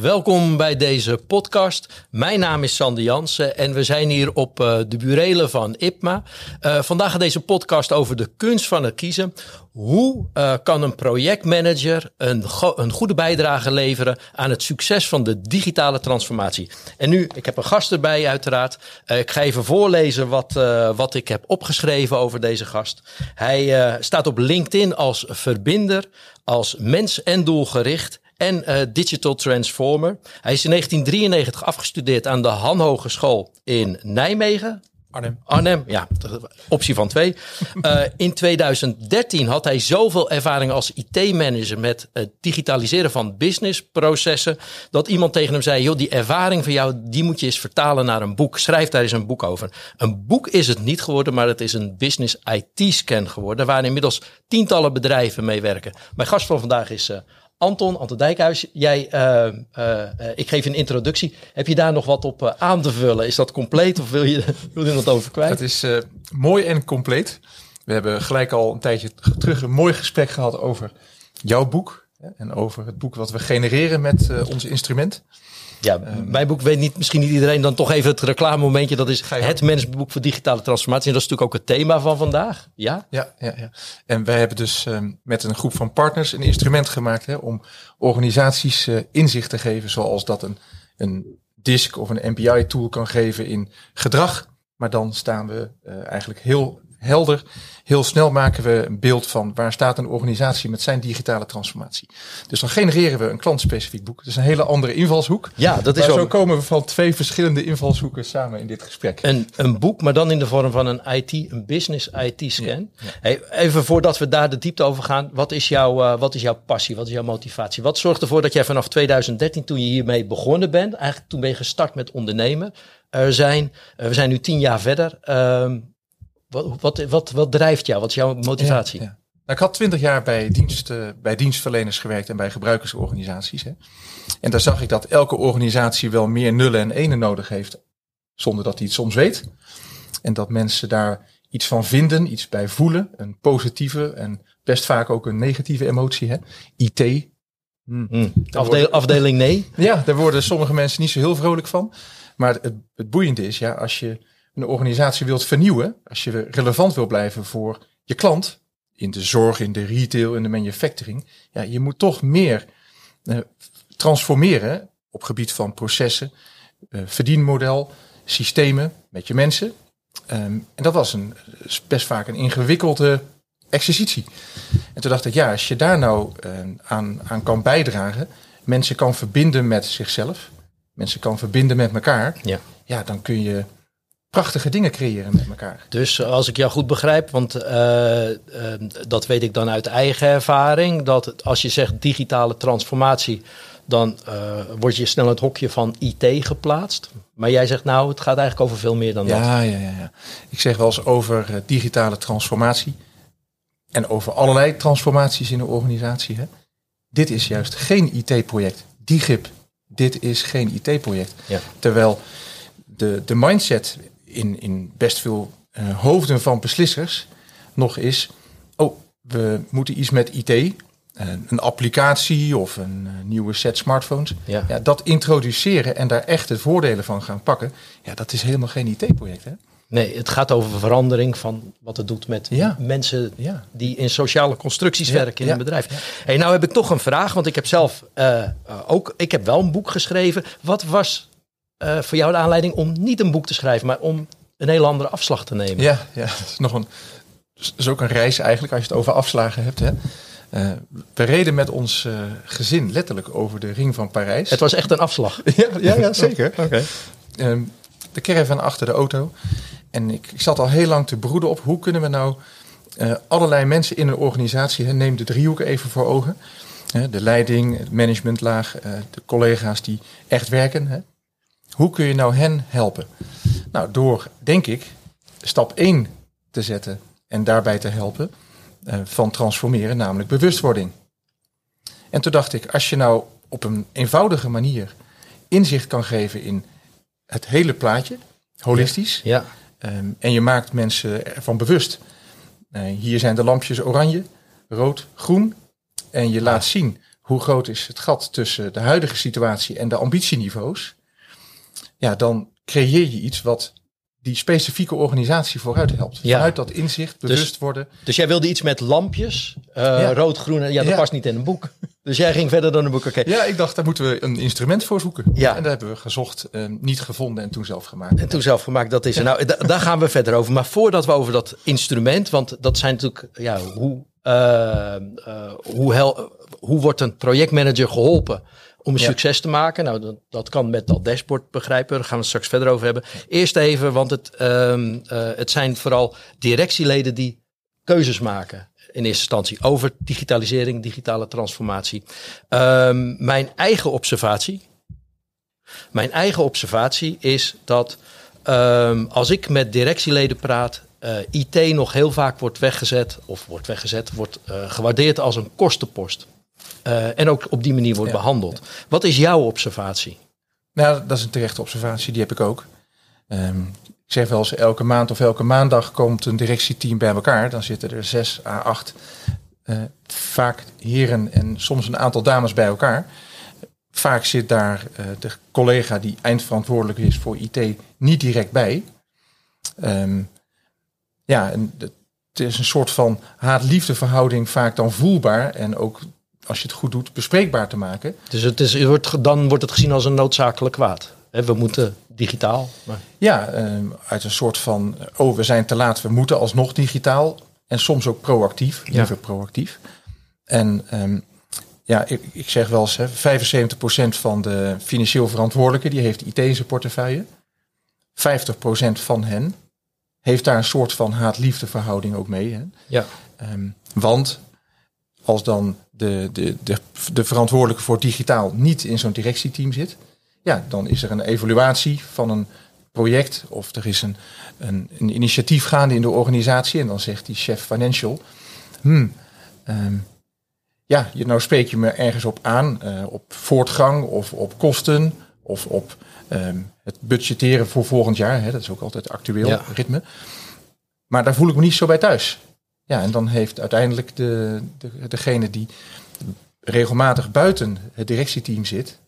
Welkom bij deze podcast. Mijn naam is Sander Jansen en we zijn hier op uh, de burelen van IPMA. Uh, vandaag gaat deze podcast over de kunst van het kiezen. Hoe uh, kan een projectmanager een, een, goede bijdrage leveren aan het succes van de digitale transformatie? En nu, ik heb een gast erbij uiteraard. ik ga even voorlezen wat, wat ik heb opgeschreven over deze gast. Hij staat op LinkedIn als verbinder, als mens- en doelgericht en uh, Digital Transformer. Hij is in 1993 afgestudeerd aan de Han Hogeschool in Nijmegen. Arnhem. Arnhem, ja, optie van twee. Uh, in 2013 had hij zoveel ervaring als IT-manager met het digitaliseren van businessprocessen. Dat iemand tegen hem zei: joh, die ervaring van jou, die moet je eens vertalen naar een boek. Schrijf daar eens een boek over. Een boek is het niet geworden, maar het is een business IT-scan geworden. Waar inmiddels tientallen bedrijven mee werken. Mijn gast van vandaag is uh, Anton, Anton Dijkhuis, jij, uh, uh, ik geef een introductie. Heb je daar nog wat op aan te vullen? Is dat compleet of wil je, wil je wat over kwijt? Het is mooi en compleet. We hebben gelijk al een tijdje terug een mooi gesprek gehad over jouw boek. En over het boek wat we genereren met ons instrument. Ja, um, mijn boek weet niet, misschien niet iedereen dan toch even het reclamemomentje. Dat is het managementboek voor digitale transformatie. En dat is natuurlijk ook het thema van vandaag. Ja, ja, ja. ja. En wij hebben dus um, met een groep van partners een instrument gemaakt hè, om organisaties uh, inzicht te geven. Zoals dat een, een DISC of een MPI tool kan geven in gedrag. Maar dan staan we uh, eigenlijk heel helder. Heel snel maken we een beeld van waar staat een organisatie met zijn digitale transformatie. Dus dan genereren we een klantspecifiek boek. Dat is een hele andere invalshoek. Ja, dat is maar zo komen we van twee verschillende invalshoeken samen in dit gesprek. Een, een boek, maar dan in de vorm van een IT, een business IT scan. Ja, ja. Hey, even voordat we daar de diepte over gaan, wat is, jouw, uh, wat is jouw passie? Wat is jouw motivatie? Wat zorgt ervoor dat jij vanaf 2013, toen je hiermee begonnen bent, eigenlijk toen ben je gestart met ondernemen, er zijn, uh, we zijn nu tien jaar verder. Uh, wat, wat, wat, wat drijft jou? Wat is jouw motivatie? Ja, ja. Nou, ik had twintig jaar bij, dienst, uh, bij dienstverleners gewerkt en bij gebruikersorganisaties. Hè. En daar zag ik dat elke organisatie wel meer nullen en enen nodig heeft, zonder dat hij het soms weet. En dat mensen daar iets van vinden, iets bij voelen, een positieve en best vaak ook een negatieve emotie. Hè. IT. Hmm. Hmm. Afdeel, afdeling nee? Ja, daar worden sommige mensen niet zo heel vrolijk van. Maar het, het boeiende is, ja, als je een organisatie wilt vernieuwen, als je relevant wil blijven voor je klant, in de zorg, in de retail, in de manufacturing, ja, je moet toch meer uh, transformeren op gebied van processen, uh, verdienmodel, systemen met je mensen. Um, en dat was een, best vaak een ingewikkelde exercitie. En toen dacht ik, ja, als je daar nou uh, aan, aan kan bijdragen, mensen kan verbinden met zichzelf, mensen kan verbinden met elkaar, ja, ja dan kun je prachtige dingen creëren met elkaar. Dus als ik jou goed begrijp, want uh, uh, dat weet ik dan uit eigen ervaring, dat als je zegt digitale transformatie, dan uh, word je snel het hokje van IT geplaatst. Maar jij zegt nou, het gaat eigenlijk over veel meer dan ja, dat. Ja, ja, ja. Ik zeg wel eens over digitale transformatie en over allerlei transformaties in een organisatie. Hè. Dit is juist geen IT-project. DIGIP, dit is geen IT-project. Ja. Terwijl de, de mindset in, in best veel uh, hoofden van beslissers nog is, oh, we moeten iets met IT, uh, een applicatie of een uh, nieuwe set smartphones. Ja. ja. dat introduceren en daar echt de voordelen van gaan pakken, ja, dat is helemaal geen IT-project. Hè? Nee, het gaat over verandering van wat het doet met ja. mensen ja. die in sociale constructies werken in een bedrijf. Hey, nou heb ik toch een vraag, want ik heb zelf ook, ik heb wel een boek geschreven. Wat was uh, voor jou de aanleiding om niet een boek te schrijven, maar om een hele andere afslag te nemen? Ja, ja dat is nog een. Dat is ook een reis eigenlijk als je het over afslagen hebt. Hè. Uh, we reden met ons uh, gezin letterlijk over de ring van Parijs. Het was echt een afslag. ja, ja, ja, zeker. Oké. Okay. Um, de caravan achter de auto. En ik, ik zat al heel lang te broeden op hoe kunnen we nou uh, allerlei mensen in een organisatie, hè, neem de driehoeken even voor ogen. de leiding, het managementlaag, de collega's die echt werken. Hè. Hoe kun je nou hen helpen? Nou, door, denk ik, stap 1 te zetten en daarbij te helpen uh, van transformeren, namelijk bewustwording. En toen dacht ik, als je nou op een eenvoudige manier inzicht kan geven in het hele plaatje, holistisch, ja. ja. Um, en je maakt mensen ervan bewust. Uh, hier zijn de lampjes oranje, rood, groen. En je laat zien hoe groot is het gat tussen de huidige situatie en de ambitieniveaus, ja, dan creëer je iets wat die specifieke organisatie vooruit helpt. Ja. Vanuit dat inzicht, bewust worden. Dus jij wilde iets met lampjes, eh, Ja. rood, groen. en- Ja, dat Ja. past niet in een boek. Dus jij ging verder dan een boek. Oké. Ja, ik dacht, daar moeten we een instrument voor zoeken. Ja. En daar hebben we gezocht, eh, niet gevonden en toen zelf gemaakt. En toen zelf gemaakt, dat is er. Nou, da- daar gaan we verder over. Maar voordat we over dat instrument, want dat zijn natuurlijk, ja, hoe, eh, hoe, hel, hoe wordt een projectmanager geholpen om een Ja. succes te maken? Nou, dat, dat kan met dat dashboard begrijpen. Daar gaan we het straks verder over hebben. Eerst even, want het, ehm, eh, het zijn vooral directieleden die keuzes maken. In eerste instantie over digitalisering, digitale transformatie. Ehm, mijn eigen observatie, mijn eigen observatie is dat ehm, als ik met directieleden praat, eh, IT nog heel vaak wordt weggezet, of wordt weggezet, wordt eh, gewaardeerd als een kostenpost. Eh, en ook op die manier wordt Ja. behandeld. Wat is jouw observatie? Nou, dat is een terechte observatie, die heb ik ook. Ehm, ik zeg wel eens, elke maand of elke maandag komt een directieteam bij elkaar. Dan zitten er zes à acht, eh, vaak heren en soms een aantal dames bij elkaar. Vaak zit daar eh, de collega die eindverantwoordelijk is voor IT niet direct bij. Ehm, ja, en het is een soort van haat-liefde verhouding vaak dan voelbaar. En ook, als je het goed doet, bespreekbaar te maken. Dus het is, het wordt, dan wordt het gezien als een noodzakelijk kwaad. We moeten digitaal. Maar, Ja, ehm, uit een soort van, oh, we zijn te laat, we moeten alsnog digitaal. En soms ook proactief, Ja. liever proactief. En ehm, ja, ik, ik zeg wel eens, hè, 75% van de financieel verantwoordelijken, die heeft IT in zijn portefeuille. 50% van hen heeft daar een soort van haat-liefde verhouding ook mee. Hè. ja. Ehm, want als dan de, de, de, de verantwoordelijke voor digitaal niet in zo'n directieteam zit, ja, dan is er een evaluatie van een project of er is een, een, een initiatief gaande in de organisatie en dan zegt die chef financial, hmm, ehm, ja, je, nou spreek je me ergens op aan, eh, op voortgang of op kosten of op ehm, het budgetteren voor volgend jaar. Hè, dat is ook altijd actueel Ja. ritme. Maar daar voel ik me niet zo bij thuis. Ja, en dan heeft uiteindelijk de, de, degene die regelmatig buiten het directieteam zit,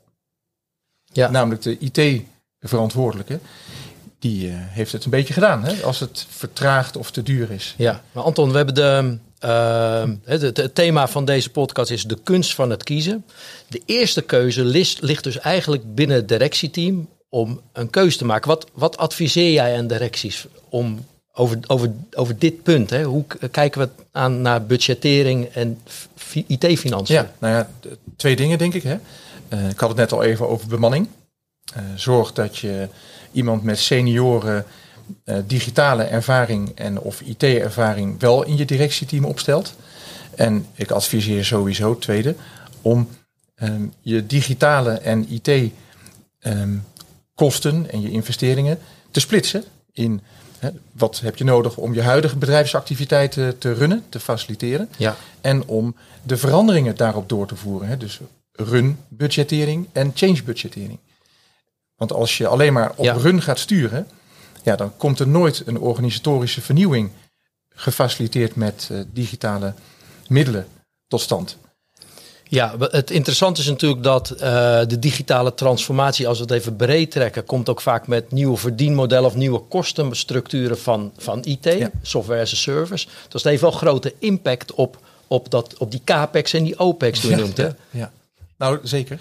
Ja. namelijk de IT-verantwoordelijke, die eh, heeft het een beetje gedaan. Hè? Als het vertraagt of te duur is. Ja, maar Anton, we hebben de, ehm, het, het- het thema van deze podcast is de kunst van het kiezen. De eerste keuze ligt, ligt dus eigenlijk binnen het directieteam om een keuze te maken. Wat, wat adviseer jij aan directies om over, over, over dit punt? Hè? Hoe kijken we aan naar budgettering en fi- IT-financiën? Ja, nou ja, twee dingen denk ik. Hè. Eh, ik had het net al even over bemanning. Eh, zorg dat je iemand met senioren eh, digitale ervaring en of IT-ervaring wel in je directieteam opstelt. En ik adviseer sowieso, tweede, om ehm, je digitale en IT ehm, kosten en je investeringen te splitsen in wat heb je nodig om je huidige bedrijfsactiviteiten te runnen, te faciliteren. Ja. En om de veranderingen daarop door te voeren. Hè? Dus run budgettering en change budgettering. Want als je alleen maar op Ja. run gaat sturen, ja, dan komt er nooit een organisatorische vernieuwing gefaciliteerd met eh, digitale middelen tot stand. Ja, het interessante is natuurlijk dat eh, de digitale transformatie, als we het even breed trekken, komt ook vaak met nieuwe verdienmodellen of nieuwe kostenstructuren van, van IT, Ja. software as a service. Dus dat heeft wel grote impact op, op, dat, op die capex en die opex die je noemt. Hè? ja. Nou, zeker.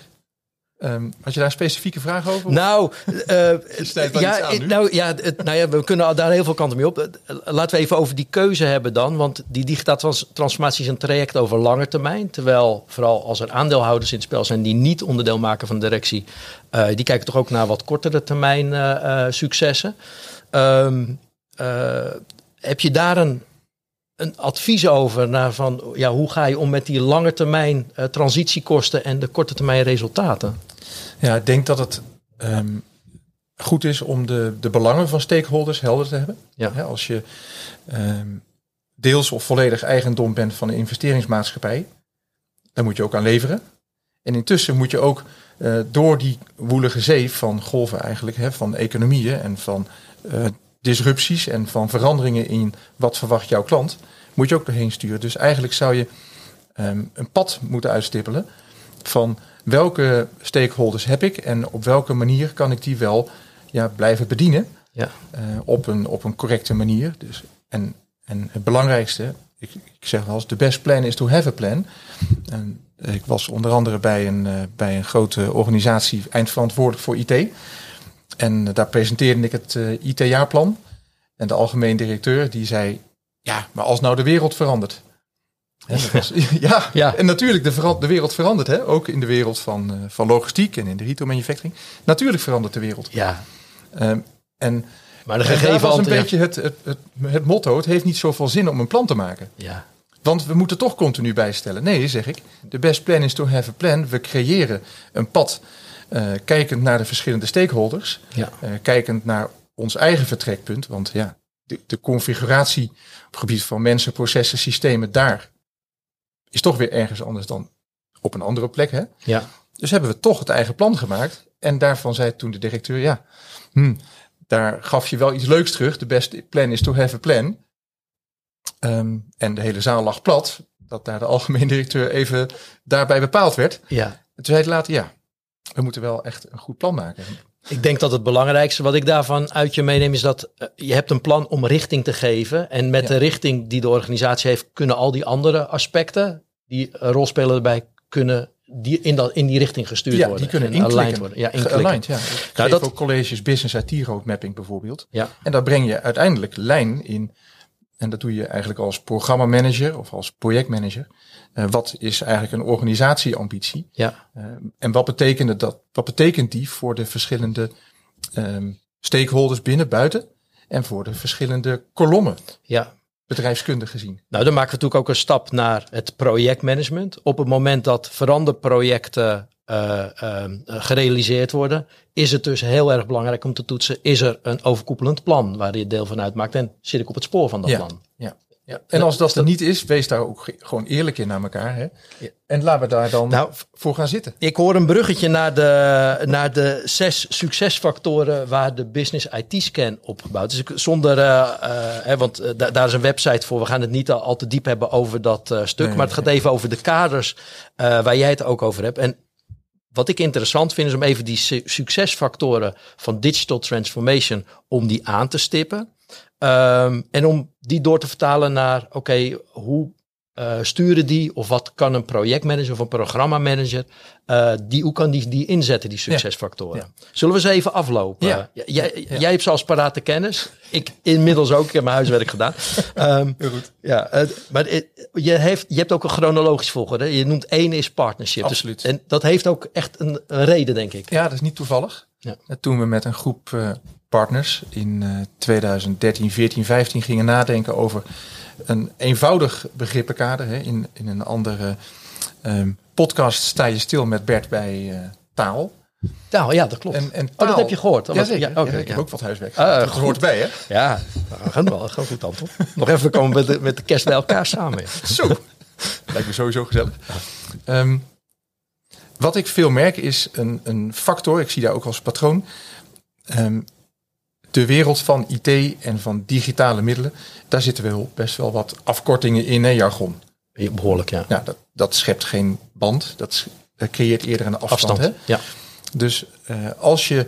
Ehm, had je daar een specifieke vraag over? Nou, wel ja, aan nou, ja, het, nou ja, we kunnen daar heel veel kanten mee op. Eh, Laten we even over die keuze hebben dan. Want die digitale trans- transformatie is een traject over lange termijn. Terwijl vooral als er aandeelhouders in het spel zijn die niet onderdeel maken van de directie. eh, die kijken toch ook naar wat kortere termijn eh, successen. Ehm, eh, heb je daar een, een advies over? Naar van, ja, hoe ga je om met die lange termijn eh, transitiekosten en de korte termijn resultaten? Ja, ik denk dat het ehm, goed is om de, de belangen van stakeholders helder te hebben. Ja. Als je ehm, deels of volledig eigendom bent van een investeringsmaatschappij, dan moet je ook aan leveren. En intussen moet je ook eh, door die woelige zee van golven eigenlijk, hè, van economieën en van eh, disrupties en van veranderingen in wat verwacht jouw klant, moet je ook doorheen sturen. Dus eigenlijk zou je ehm, een pad moeten uitstippelen van welke stakeholders heb ik en op welke manier kan ik die wel ja, blijven bedienen Ja. eh, op, een, op een correcte manier. Dus, en, en het belangrijkste, ik, ik zeg wel eens, the best plan is to have a plan. En ik was onder andere bij een, eh, bij een grote organisatie eindverantwoordelijk voor IT. En daar presenteerde ik het eh, IT-jaarplan. En de algemeen directeur die zei, ja, maar als nou de wereld verandert. Dat was- ja, Ja. en natuurlijk, de, de wereld verandert. Hè? Ook in de wereld van, eh, van logistiek en in de retail manufacturing. Natuurlijk verandert de wereld. ja. Ehm, en Maar de en daar gegeven was een antwoord- beetje het, het, het, het motto, het heeft niet zoveel zin om een plan te maken. Ja. Want we moeten toch continu bijstellen. Nee, zeg ik. De best plan is to have a plan. We creëren een pad eh, kijkend naar de verschillende stakeholders. Ja. eh, kijkend naar ons eigen vertrekpunt. Want ja, de, de configuratie op het gebied van mensen, processen, systemen, daar is toch weer ergens anders dan op een andere plek. Hè? Ja. Dus hebben we toch het eigen plan gemaakt. En daarvan zei toen de directeur, ja, hm, daar gaf je wel iets leuks terug. De best plan is to have a plan. Ehm, en de hele zaal lag plat. Dat daar de algemeen directeur even daarbij bepaald werd. ja. En toen zei hij later, ja, we moeten wel echt een goed plan maken. Ik denk dat het belangrijkste wat ik daarvan uit je meeneem is dat eh, je hebt een plan om richting te geven. En met Ja. de richting die de organisatie heeft, kunnen al die andere aspecten die een rol spelen erbij, kunnen die in, dat, in die richting gestuurd ja, worden. die kunnen en aligned worden. Ja. Gealigned, ja. Ik Nou, dat- ook colleges Business IT Roadmapping bijvoorbeeld. Ja. En daar breng je uiteindelijk lijn in. En dat doe je eigenlijk als programmamanager of als projectmanager. Eh, wat is eigenlijk een organisatieambitie? Ja. Eh, en wat betekent, dat, wat betekent die voor de verschillende ehm, stakeholders binnen, buiten? En voor de verschillende kolommen, ja. bedrijfskundig gezien. Nou, dan maken we natuurlijk ook een stap naar het projectmanagement. Op het moment dat veranderprojecten eh, gerealiseerd worden, is het dus heel erg belangrijk om te toetsen: is er een overkoepelend plan waar je deel van uitmaakt en zit ik op het spoor van dat Ja. plan? Ja. Ja. En als dat er niet is, wees daar ook ge- gewoon eerlijk in naar elkaar. Hè? Ja. En laten we daar dan Nou, voor gaan zitten. Ik hoor een bruggetje naar de, naar de zes succesfactoren waar de Business IT Scan op gebouwd is. Ik, zonder, eh, hè, want da- daar is een website voor. We gaan het niet al, al te diep hebben over dat stuk. Nee, maar het gaat even over de kaders waar jij het ook over hebt. En wat ik interessant vind is om even die su- succesfactoren van digital transformation, om die aan te stippen. Ehm, en om die door te vertalen naar, oké, hoe eh, sturen die of wat kan een projectmanager of een programmamanager, eh die, hoe kan die die inzetten, die succesfactoren? Zullen we ze even aflopen? Ja. Jij, jij hebt ze als parate kennis. Ik inmiddels ook. Ik heb mijn huiswerk gedaan. Ehm, Heel goed. ja, maar het- je, heeft, je hebt ook een chronologisch volgorde. Je noemt één is partnership. Dus- Absoluut. en dat heeft ook echt een, een reden, denk ik. Ja, dat is niet toevallig. Ja. Toen we met een groep eh, partners in eh 2013, 14, 15 gingen nadenken over een eenvoudig begrippenkader. Hè. In, in een andere ehm, podcast sta je stil met Bert bij eh, taal. Nou ja, dat klopt. En, en oh, dat taal- heb je gehoord. Ja, oké, Ja, ik heb ja. ook wat huiswerk. Ah, dat goed. hoort bij, hè? Ja, we gaan wel. Gewoon goed antwoord. Nog even komen met de, met de kerst bij elkaar samen. Zo. Lijkt me sowieso gezellig. Ehm, wat ik veel merk is een, een factor, ik zie daar ook als patroon. Ehm, de wereld van IT en van digitale middelen, daar zitten wel best wel wat afkortingen in en jargon. Behoorlijk, ja. Nou, dat, dat schept geen band, dat creëert eerder een afstand. Afstand. Hè? Ja. Dus eh, als je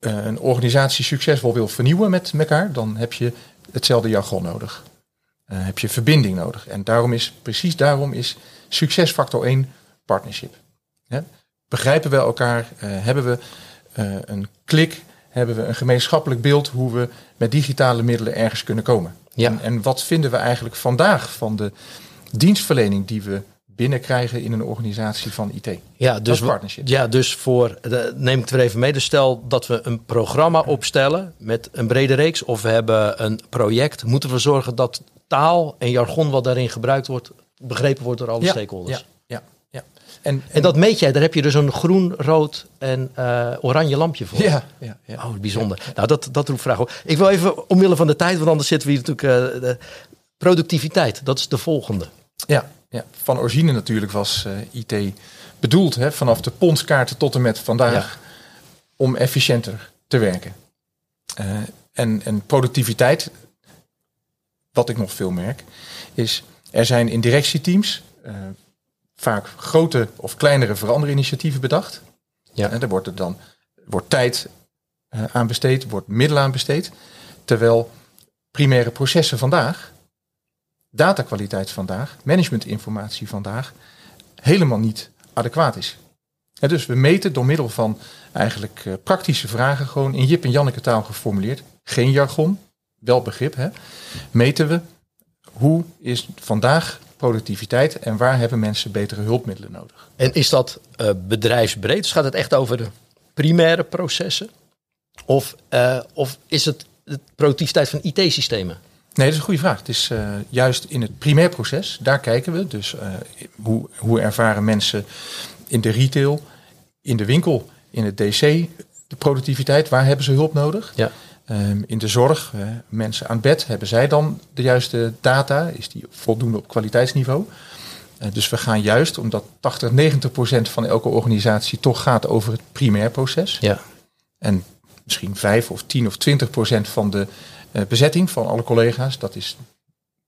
eh, een organisatie succesvol wil vernieuwen met elkaar, dan heb je hetzelfde jargon nodig. Eh, heb je verbinding nodig. En daarom is, precies daarom is succesfactor 1 partnership. Hè? Begrijpen we elkaar? Hebben we een klik? Hebben we een gemeenschappelijk beeld hoe we met digitale middelen ergens kunnen komen? Ja. En, en wat vinden we eigenlijk vandaag van de dienstverlening die we binnenkrijgen in een organisatie van IT? Ja, dus, partnership. ja, dus voor, de, neem ik het er even mee. Dus stel dat we een programma opstellen met een brede reeks of we hebben een project, moeten we zorgen dat taal en jargon wat daarin gebruikt wordt, begrepen wordt door alle stakeholders. Ja. En, En dat meet jij, daar heb je dus een groen, rood en eh, oranje lampje voor. ja, ja, ja. Oh, bijzonder. Nou, dat, dat roept vragen op. Ik wil even, omwille van de tijd, want anders zitten we hier natuurlijk... eh, de productiviteit, dat is de volgende. Ja, ja. van origine natuurlijk was eh, IT bedoeld, hè, vanaf de pondskaarten tot en met vandaag, om efficiënter te werken. En, en productiviteit, wat ik nog veel merk, is er zijn in directieteams, vaak grote of kleinere veranderinitiatieven bedacht. Ja. En daar wordt er dan wordt tijd uh, aan besteed, wordt middelen aan besteed. Terwijl primaire processen vandaag, datakwaliteit vandaag, managementinformatie vandaag, helemaal niet adequaat is. Ja, dus we meten door middel van eigenlijk uh, praktische vragen, gewoon in Jip en Janneke taal geformuleerd, geen jargon, wel begrip, hè, meten we hoe is vandaag productiviteit en waar hebben mensen betere hulpmiddelen nodig. En is dat uh, bedrijfsbreed? Dus gaat het echt over de primaire processen? Of, uh, of is het de productiviteit van IT-systemen? Nee, dat is een goede vraag. Het is uh, juist in het primair proces, daar kijken we. Dus hoe, hoe ervaren mensen in de retail, in de winkel, in het DC de productiviteit? Waar hebben ze hulp nodig? Ja. Um, in de zorg, uh, mensen aan bed, hebben zij dan de juiste data? Is die voldoende op kwaliteitsniveau? Uh, dus we gaan juist, omdat 80, 90 procent van elke organisatie toch gaat over het primair proces. Ja. En misschien 5 of 10 of 20 procent van de uh, bezetting van alle collega's, dat is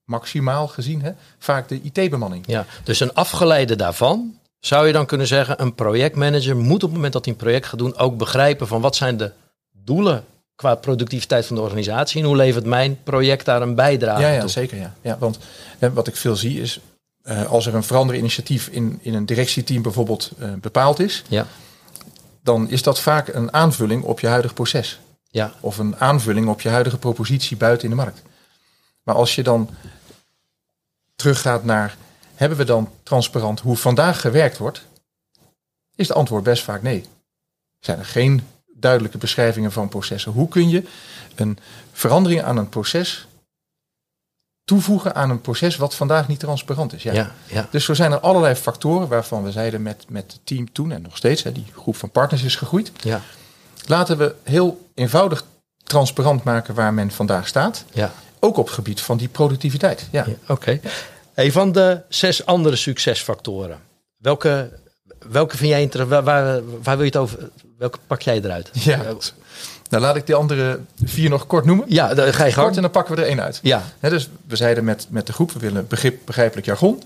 maximaal gezien, hè, vaak de IT-bemanning. Ja, dus een afgeleide daarvan zou je dan kunnen zeggen, een projectmanager moet op het moment dat hij een project gaat doen ook begrijpen van wat zijn de doelen qua productiviteit van de organisatie en hoe levert mijn project daar een bijdrage ja, ja, toe? zeker. Ja. Ja, want hè, wat ik veel zie is, uh, als er een veranderinitiatief in, in een directieteam bijvoorbeeld uh, bepaald is, Ja, dan is dat vaak een aanvulling op je huidig proces. ja, Of een aanvulling op je huidige propositie buiten in de markt. Maar als je dan teruggaat naar, hebben we dan transparant hoe vandaag gewerkt wordt? Is het antwoord best vaak nee. Zijn er geen duidelijke beschrijvingen van processen? Hoe kun je een verandering aan een proces toevoegen aan een proces wat vandaag niet transparant is? ja, ja. Dus zo zijn er allerlei factoren waarvan we zeiden met, met het team toen en nog steeds, hè, die groep van partners is gegroeid. ja, Laten we heel eenvoudig transparant maken waar men vandaag staat. ja. Ook op het gebied van die productiviteit. Ja. Ja, Oké. Hey, van de zes andere succesfactoren, welke, welke vind jij interessant? Waar, waar, waar wil je het over? Welke pak jij eruit? Ja. Nou, laat ik die andere vier nog kort noemen. Ja, daar ga je Kort gang. en dan pakken we er één uit. Ja, dus we zeiden met, met de groep, we willen begrip, begrijpelijk jargon.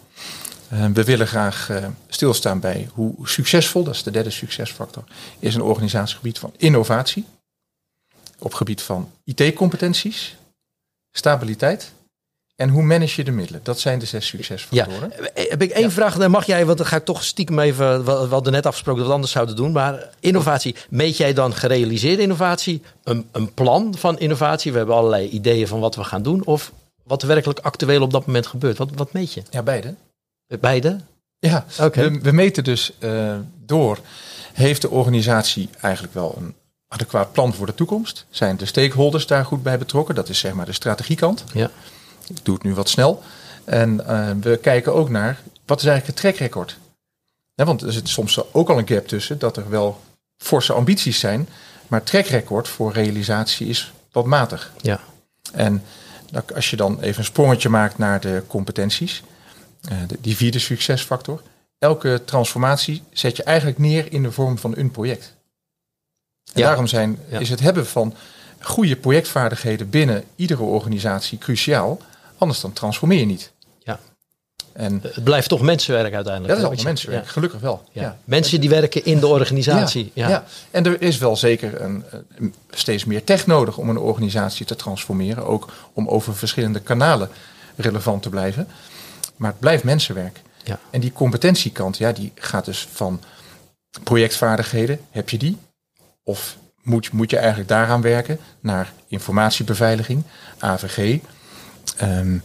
Eh, we willen graag eh, stilstaan bij hoe succesvol, dat is de derde succesfactor, is een organisatiegebied van innovatie. Op gebied van IT-competenties, stabiliteit en hoe manage je de middelen. Dat zijn de zes ja. succesfactoren. Heb ik één vraag, dan mag jij, want dan ga ik toch stiekem even, we hadden net afgesproken dat we het anders zouden doen, maar innovatie, meet jij dan gerealiseerde innovatie, een, een plan van innovatie? We hebben allerlei ideeën van wat we gaan doen, of wat er werkelijk actueel op dat moment gebeurt. Wat, wat meet je? Ja, beide. Beide? Ja, Oké. we, we meten dus eh, door, heeft de organisatie eigenlijk wel een adequaat plan voor de toekomst? Zijn de stakeholders daar goed bij betrokken? Dat is zeg maar de strategiekant. Ja. Ik doe het nu wat snel. En eh, we kijken ook naar, wat is eigenlijk het track record? Ja, want er zit soms ook al een gap tussen dat er wel forse ambities zijn, maar track record voor realisatie is wat matig. Ja. En als je dan even een sprongetje maakt naar de competenties, eh, die vierde succesfactor. Elke transformatie zet je eigenlijk neer in de vorm van een project. En Ja. daarom zijn, Ja. is het hebben van goede projectvaardigheden binnen iedere organisatie cruciaal. Anders dan transformeer je niet. Ja. En Het blijft toch mensenwerk uiteindelijk. dat is allemaal je- mensenwerk, gelukkig wel. Ja. Ja. Mensen die werken in de organisatie. Ja. Ja, en er is wel zeker een, een- steeds meer tech nodig om een organisatie te transformeren. Ook om over verschillende kanalen relevant te blijven. Maar het blijft mensenwerk. Ja. En die competentiekant, ja, die gaat dus van projectvaardigheden, heb je die? Of moet, moet je eigenlijk daaraan werken? Naar informatiebeveiliging, AVG. Ehm,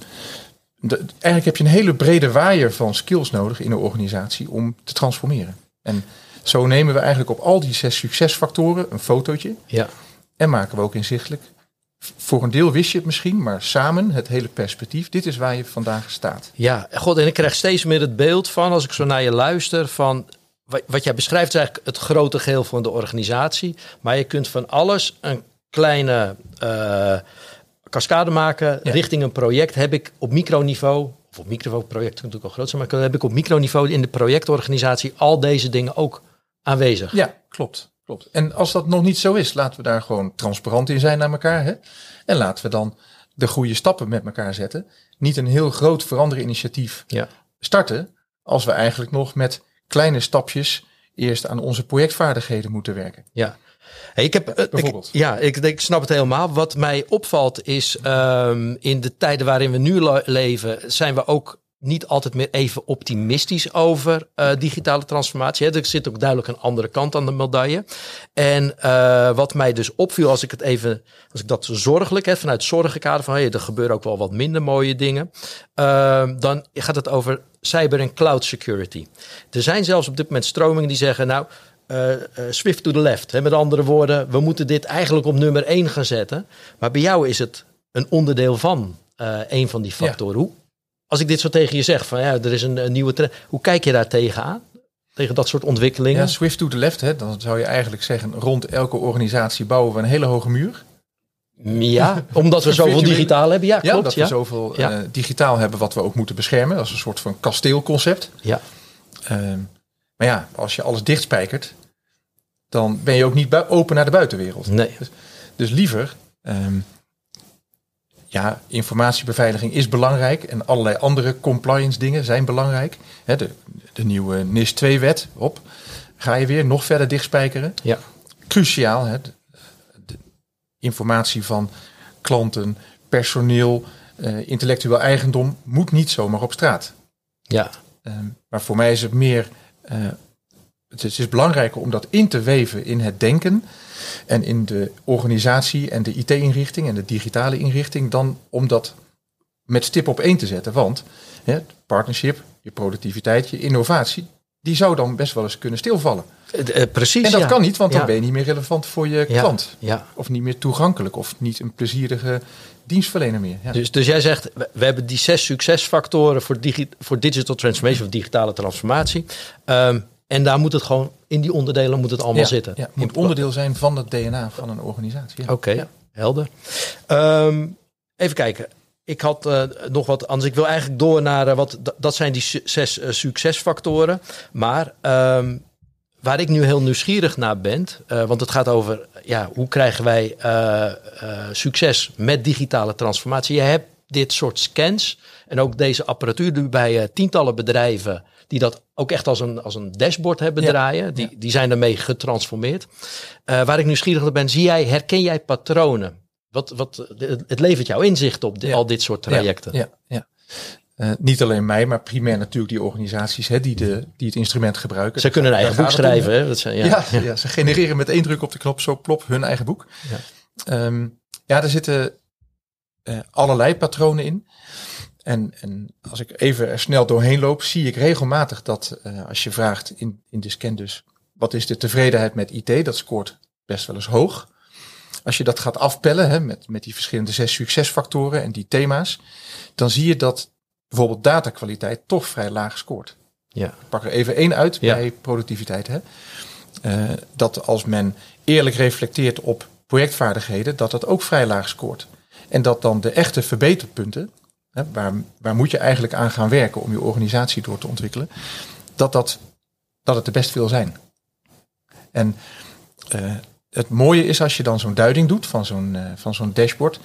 de- eigenlijk heb je een hele brede waaier van skills nodig in een organisatie om te transformeren. En zo nemen we eigenlijk op al die zes succesfactoren een fotootje Ja. en maken we ook inzichtelijk. Voor een deel wist je het misschien, maar samen het hele perspectief. Dit is waar je vandaag staat. Ja, god, en ik krijg steeds meer het beeld van, als ik zo naar je luister, van wat, wat jij beschrijft is eigenlijk het grote geheel van de organisatie. Maar je kunt van alles een kleine eh, cascade maken Ja. richting een project. Heb ik op microniveau, of op microproject natuurlijk al groot zijn, maar heb ik op microniveau in de projectorganisatie al deze dingen ook aanwezig. Ja, klopt. klopt. En als dat nog niet zo is, laten we daar gewoon transparant in zijn naar elkaar. Hè? En laten we dan de goede stappen met elkaar zetten. Niet een heel groot veranderinitiatief Ja. starten als we eigenlijk nog met kleine stapjes eerst aan onze projectvaardigheden moeten werken. Ja. Ik heb, eh, ik- ja, ik, ik snap het helemaal. Wat mij opvalt is, ehm, in de tijden waarin we nu le- leven, zijn we ook niet altijd meer even optimistisch over eh, digitale transformatie. Hè. Er zit ook duidelijk een andere kant aan de medaille. En eh, wat mij dus opviel, als ik het even, als ik dat zo zorgelijk heb, vanuit zorgenkader van hey, er gebeuren ook wel wat minder mooie dingen, ehm, dan gaat het over cyber en cloud security. Er zijn zelfs op dit moment stromingen die zeggen, nou, eh, eh, swift to the left. Hè? Met andere woorden, we moeten dit eigenlijk op nummer 1 gaan zetten. Maar bij jou is het een onderdeel van eh, een van die factoren. Hoe, als ik dit zo tegen je zeg, van ja, er is een, een nieuwe trend. Hoe kijk je daar tegenaan? Tegen dat soort ontwikkelingen? Ja, swift to the left, hè, dan zou je eigenlijk zeggen, rond elke organisatie bouwen we een hele hoge muur. Ja, omdat we zoveel digitaal hebben. Ja, Ja, klopt. dat Ja, we zoveel Ja. digitaal hebben wat we ook moeten beschermen. Dat is een soort van kasteelconcept. ja. Ehm, maar ja, als je alles dichtspijkert, dan ben je ook niet open naar de buitenwereld. Nee. Dus liever, ehm, ja, informatiebeveiliging is belangrijk en allerlei andere compliance dingen zijn belangrijk. Hè, de, de nieuwe NIS 2-wet, op, ga je weer nog verder dichtspijkeren. Ja. Cruciaal, hè, de, de informatie van klanten, personeel, eh, intellectueel eigendom moet niet zomaar op straat. Ja. Ehm, maar voor mij is het meer. eh, het, is, is belangrijker om dat in te weven in het denken. En in de organisatie en de IT-inrichting en de digitale inrichting. dan om dat met stip op één te zetten. Want hè, het partnership, je productiviteit, je innovatie. die zou dan best wel eens kunnen stilvallen. Eh, eh, precies. En dat ja. kan niet, want dan Ja. ben je niet meer relevant voor je Ja. klant. Of niet meer toegankelijk of niet een plezierige dienstverlener meer. Dus, dus jij zegt, we, hebben die zes succesfactoren voor, digi, voor digital transformation of digitale transformatie. Ehm, en daar moet het gewoon, in die onderdelen moet het allemaal Ja, zitten. Ja, moet onderdeel zijn van het DNA van een organisatie. Ja. Oké, helder. Ehm, even kijken. Ik had eh, nog wat anders. Ik wil eigenlijk door naar eh, wat dat zijn die su- zes eh, succesfactoren. Maar ehm, waar ik nu heel nieuwsgierig naar ben, want het gaat over ja, hoe krijgen wij succes met digitale transformatie. Je hebt dit soort scans en ook deze apparatuur nu bij tientallen bedrijven die dat ook echt als een, als een dashboard hebben Ja. draaien. Die, die zijn daarmee getransformeerd. Eh, waar ik nieuwsgierig naar ben, zie jij, herken jij patronen? Wat, wat, het levert jou inzicht op al dit soort trajecten. Ja, ja. Eh, niet alleen mij, maar primair natuurlijk die organisaties hè, die, de, die het instrument gebruiken. Ze kunnen een eigen boek schrijven. Hè? Dat zijn, ja. Ja, ja. ze genereren met één druk op de knop zo plop hun eigen boek. Ja. Ehm, ja, er zitten eh, allerlei patronen in. En, en als ik even er snel doorheen loop, zie ik regelmatig dat eh, als je vraagt in, in de scan dus, wat is de tevredenheid met IT? Dat scoort best wel eens hoog. Als je dat gaat afpellen hè, met, met die verschillende zes succesfactoren en die thema's, dan zie je dat bijvoorbeeld datakwaliteit toch vrij laag scoort. Ja. Ik pak er even één uit Ja. bij productiviteit. Hè. Eh, dat als men eerlijk reflecteert op projectvaardigheden, dat dat ook vrij laag scoort. En dat dan de echte verbeterpunten, waar, waar moet je eigenlijk aan gaan werken om je organisatie door te ontwikkelen, dat, dat, dat het er best veel zijn. En eh, het mooie is als je dan zo'n duiding doet van zo'n eh, van zo'n dashboard.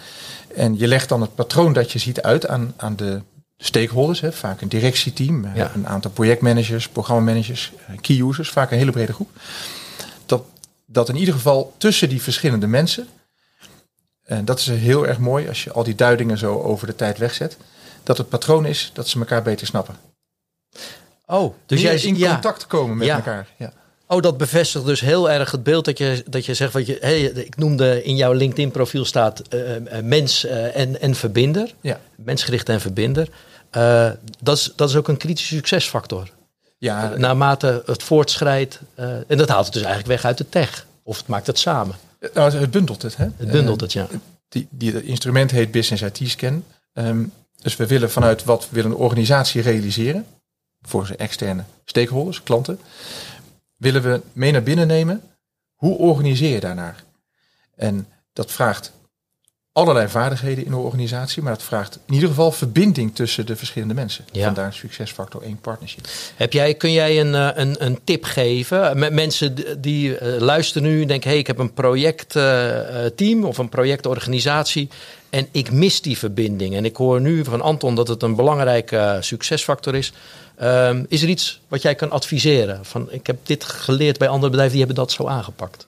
En je legt dan het patroon dat je ziet uit aan, aan de stakeholders. Hè, vaak een directieteam, eh, Ja. een aantal projectmanagers, programmamanagers, key users. Vaak een hele brede groep. Dat, dat in ieder geval tussen die verschillende mensen. En dat is heel erg mooi als je al die duidingen zo over de tijd wegzet. Dat het patroon is dat ze elkaar beter snappen. Oh, dus Meer jij in ja. contact komen met Ja. elkaar. Ja. Oh, dat bevestigt dus heel erg het beeld dat je, dat je zegt. Wat je, hey, ik noemde in jouw LinkedIn-profiel staat eh, eh, mens eh, en, en verbinder. Ja. Mensgericht en verbinder. Dat, is, dat is ook een kritische succesfactor. Ja, Naarmate het voortschrijdt. en dat haalt het dus eigenlijk weg uit de tech. Of het maakt het samen. Nou, het bundelt het. Hè? Het bundelt Eh, het, ja. die, die, het instrument heet Business IT Scan. Ehm, dus we willen vanuit wat wil een organisatie realiseren, voor zijn externe stakeholders, klanten, willen we mee naar binnen nemen. Hoe organiseer je daarnaar? En dat vraagt allerlei vaardigheden in een organisatie, maar het vraagt in ieder geval verbinding tussen de verschillende mensen. Ja. Vandaar succesfactor 1 partnership. Heb jij, kun jij een, eh, een, een tip geven met mensen die- eh, luisteren nu en denken: hey, ik heb een projectteam of een projectorganisatie en ik mis die verbinding. En ik hoor nu van Anton dat het een belangrijke succesfactor is. Ehm, is er iets wat jij kan adviseren? Van, ik heb dit geleerd bij andere bedrijven, die hebben dat zo aangepakt.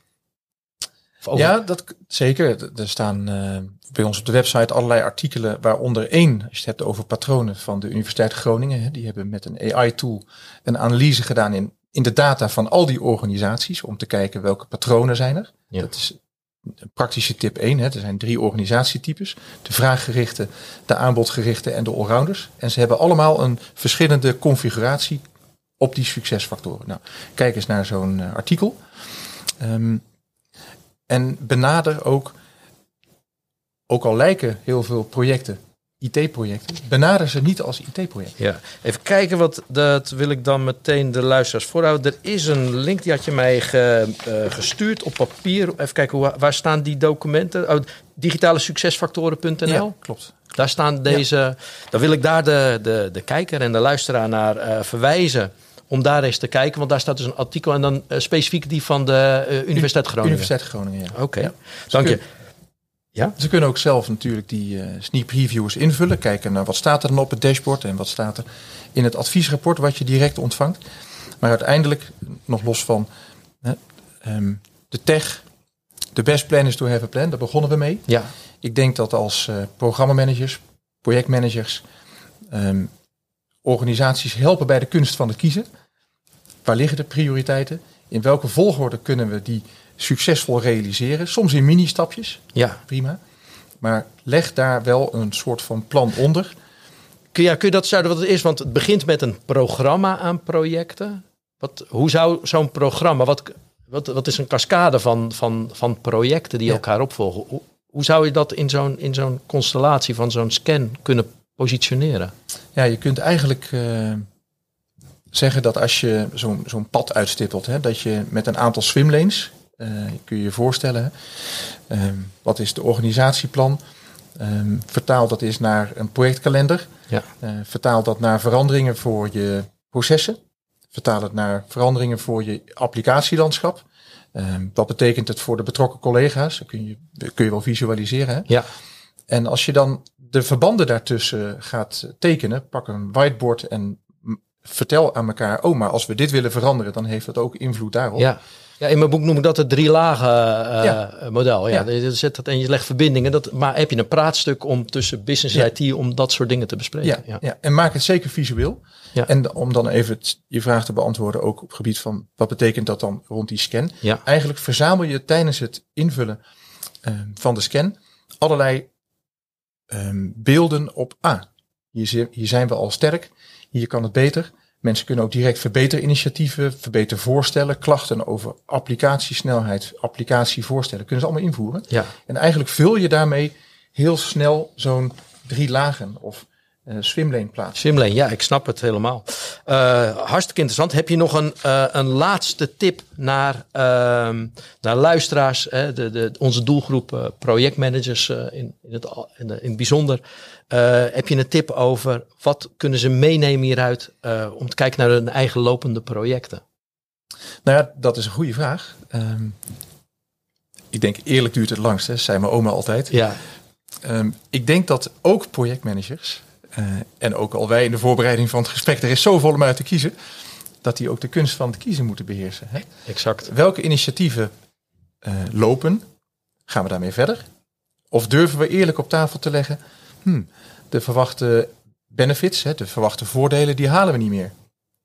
Ja, dat zeker. Er staan uh, bij ons op de website allerlei artikelen, waaronder één, als je het hebt over patronen van de Universiteit Groningen. Hè, die hebben met een AI-tool een analyse gedaan in, in de data van al die organisaties, om te kijken welke patronen zijn er. Ja. Dat is een praktische tip 1. Hè. Er zijn drie organisatietypes. De vraaggerichte, de aanbodgerichte en de allrounders. En ze hebben allemaal een verschillende configuratie op die succesfactoren. Nou, kijk eens naar zo'n uh, artikel. Um, en benader ook, ook al lijken heel veel projecten IT-projecten, benader ze niet als IT-project. Ja, even kijken wat dat wil ik dan meteen de luisteraars voorhouden. Er is een link die had je mij ge, uh, gestuurd op papier. Even kijken hoe, waar staan die documenten? Oh, digitale succesfactoren.nl. Ja, klopt. Daar staan deze. Ja. Dan wil ik daar de, de, de kijker en de luisteraar naar uh, verwijzen om daar eens te kijken. Want daar staat dus een artikel en dan uh, specifiek die van de uh, Universiteit Groningen. Universiteit Groningen, ja. Oké, okay. ja. dank je. Ja? Ze kunnen ook zelf natuurlijk die uh, sneak previews invullen. Kijken naar wat staat er dan op het dashboard en wat staat er in het adviesrapport wat je direct ontvangt. Maar uiteindelijk, nog los van um, de tech, de best plan is to have a plan, daar begonnen we mee. Ja. Ik denk dat als uh, programmamanagers, projectmanagers, um, organisaties helpen bij de kunst van het kiezen. Waar liggen de prioriteiten? In welke volgorde kunnen we die succesvol realiseren? Soms in mini-stapjes. Ja. Prima. Maar leg daar wel een soort van plan onder. Kun, ja, kun je dat zouden wat het is? Want het begint met een programma aan projecten. Wat, hoe zou zo'n programma, wat, wat, wat is een cascade van, van, van projecten die ja. elkaar opvolgen? Hoe, hoe zou je dat in zo'n, in zo'n constellatie van zo'n scan kunnen positioneren? Ja, je kunt eigenlijk uh, zeggen dat als je zo'n zo'n pad uitstippelt, hè, dat je met een aantal swimlanes, uh, kun je je voorstellen, uh, wat is de organisatieplan? Um, vertaal dat is naar een projectkalender. Ja. vertaal dat naar veranderingen voor je processen. Vertaal het naar veranderingen voor je applicatielandschap. Um, wat betekent het voor de betrokken collega's? Dat kun je, kun je wel visualiseren. Hè? Ja. En als je dan de verbanden daartussen gaat tekenen, pak een whiteboard en vertel aan elkaar, oh, maar als we dit willen veranderen, dan heeft dat ook invloed daarop. Ja. Ja, in mijn boek noem ik dat het drie lagen uh, ja. model. Ja, ja. Je zet dat en je legt verbindingen. Dat, maar heb je een praatstuk om tussen business en IT om dat soort dingen te bespreken? Ja, ja. ja. en maak het zeker visueel. Ja. En om dan even het, je vraag te beantwoorden, ook op het gebied van wat betekent dat dan rond die scan? Ja. Eigenlijk verzamel je tijdens het invullen uh, van de scan allerlei um, beelden op A. Hier, hier zijn we al sterk, hier kan het beter. Mensen kunnen ook direct verbeterinitiatieven, verbetervoorstellen, klachten over applicatiesnelheid, applicatievoorstellen, kunnen ze allemaal invoeren. Ja. En eigenlijk vul je daarmee heel snel zo'n drie lagen of uh, swimlane plaats. Swimlane, ja, ik snap het helemaal. Uh, hartstikke interessant. Heb je nog een, uh, een laatste tip naar, uh, naar luisteraars, hè, de, de, onze doelgroep projectmanagers in, in, het, in, in het bijzonder? heb je een tip over wat kunnen ze meenemen hieruit om te kijken naar hun eigen lopende projecten? Nou ja, dat is een goede vraag. Um, ik denk eerlijk duurt het langst, hè, zei mijn oma altijd. Ja. Um, ik denk dat ook projectmanagers en ook al wij in de voorbereiding van het gesprek, er is zoveel om uit te kiezen, dat die ook de kunst van het kiezen moeten beheersen. Hè? Exact. Welke initiatieven uh, lopen? Gaan we daarmee verder? Of durven we eerlijk op tafel te leggen, hmm, de verwachte benefits, hè, de verwachte voordelen, die halen we niet meer.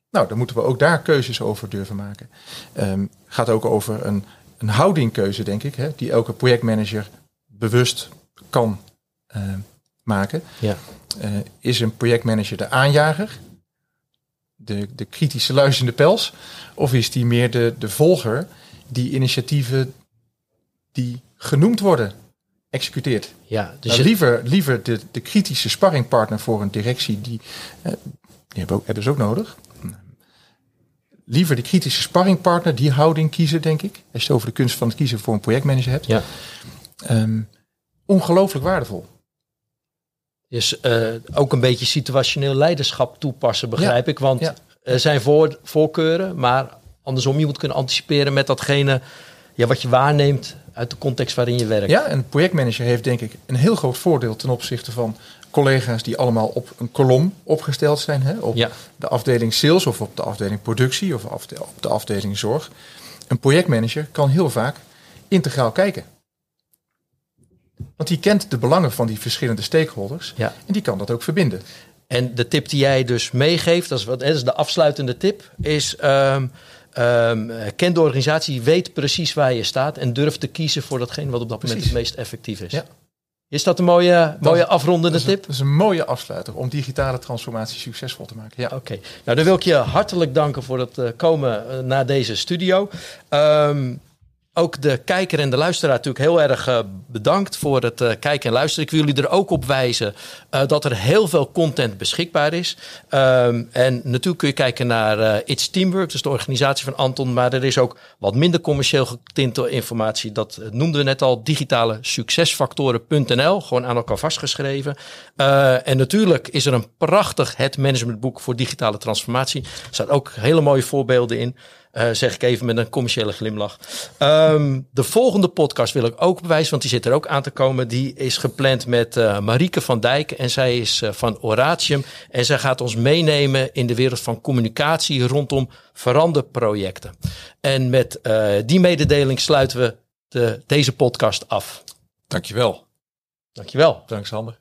Nou, dan moeten we ook daar keuzes over durven maken. Um, gaat ook over een, een houdingkeuze, denk ik, hè, die elke projectmanager bewust kan uh, maken. Ja. Uh, is een projectmanager de aanjager, de, de kritische luis in de pels, of is die meer de, de volger die initiatieven die genoemd worden executeert? Ja, dus nou, liever, liever de, de kritische sparringpartner voor een directie, die, uh, die hebben, ook, hebben ze ook nodig. Liever de kritische sparringpartner, die houding kiezen, denk ik. Als je het over de kunst van het kiezen voor een projectmanager hebt. Ja. Um, ongelooflijk waardevol. Dus uh, ook een beetje situationeel leiderschap toepassen, begrijp ja. ik. Want ja. er zijn voor, voorkeuren, maar andersom, je moet kunnen anticiperen met datgene ja, wat je waarneemt uit de context waarin je werkt. Ja, een projectmanager heeft denk ik een heel groot voordeel ten opzichte van collega's die allemaal op een kolom opgesteld zijn. Hè? Op Ja. de afdeling sales of op de afdeling productie of op de afdeling zorg. Een projectmanager kan heel vaak integraal kijken. Want die kent de belangen van die verschillende stakeholders Ja. en die kan dat ook verbinden. En de tip die jij dus meegeeft, dat is, wat, dat is de afsluitende tip, is ehm, ehm, ken de organisatie, weet precies waar je staat en durf te kiezen voor datgene wat op dat moment het meest effectief is. Ja. Is dat een mooie, mooie afrondende Dat is, een, tip? dat is een mooie afsluiter om digitale transformatie succesvol te maken. Ja. Oké, nou dan wil ik je hartelijk danken voor het eh, komen eh, naar deze studio. Ehm, ook de kijker en de luisteraar natuurlijk heel erg eh, bedankt voor het eh, kijken en luisteren. Ik wil jullie er ook op wijzen eh, dat er heel veel content beschikbaar is. Ehm, en natuurlijk kun je kijken naar It's Teamwork, dus de organisatie van Anton. Maar er is ook wat minder commercieel getinte informatie. Dat noemden we net al, digitale succesfactoren.nl. Gewoon aan elkaar vastgeschreven. En natuurlijk is er een prachtig het managementboek voor digitale transformatie. Er staan ook hele mooie voorbeelden in. Eh, zeg ik even met een commerciële glimlach. Ehm, de volgende podcast wil ik ook bewijzen, want die zit er ook aan te komen. Die is gepland met eh Marieke van Dijk en zij is eh, van Oratium. En zij gaat ons meenemen in de wereld van communicatie rondom veranderprojecten. En met die mededeling sluiten we de, deze podcast af. Dankjewel. Dankjewel. Dank Sander.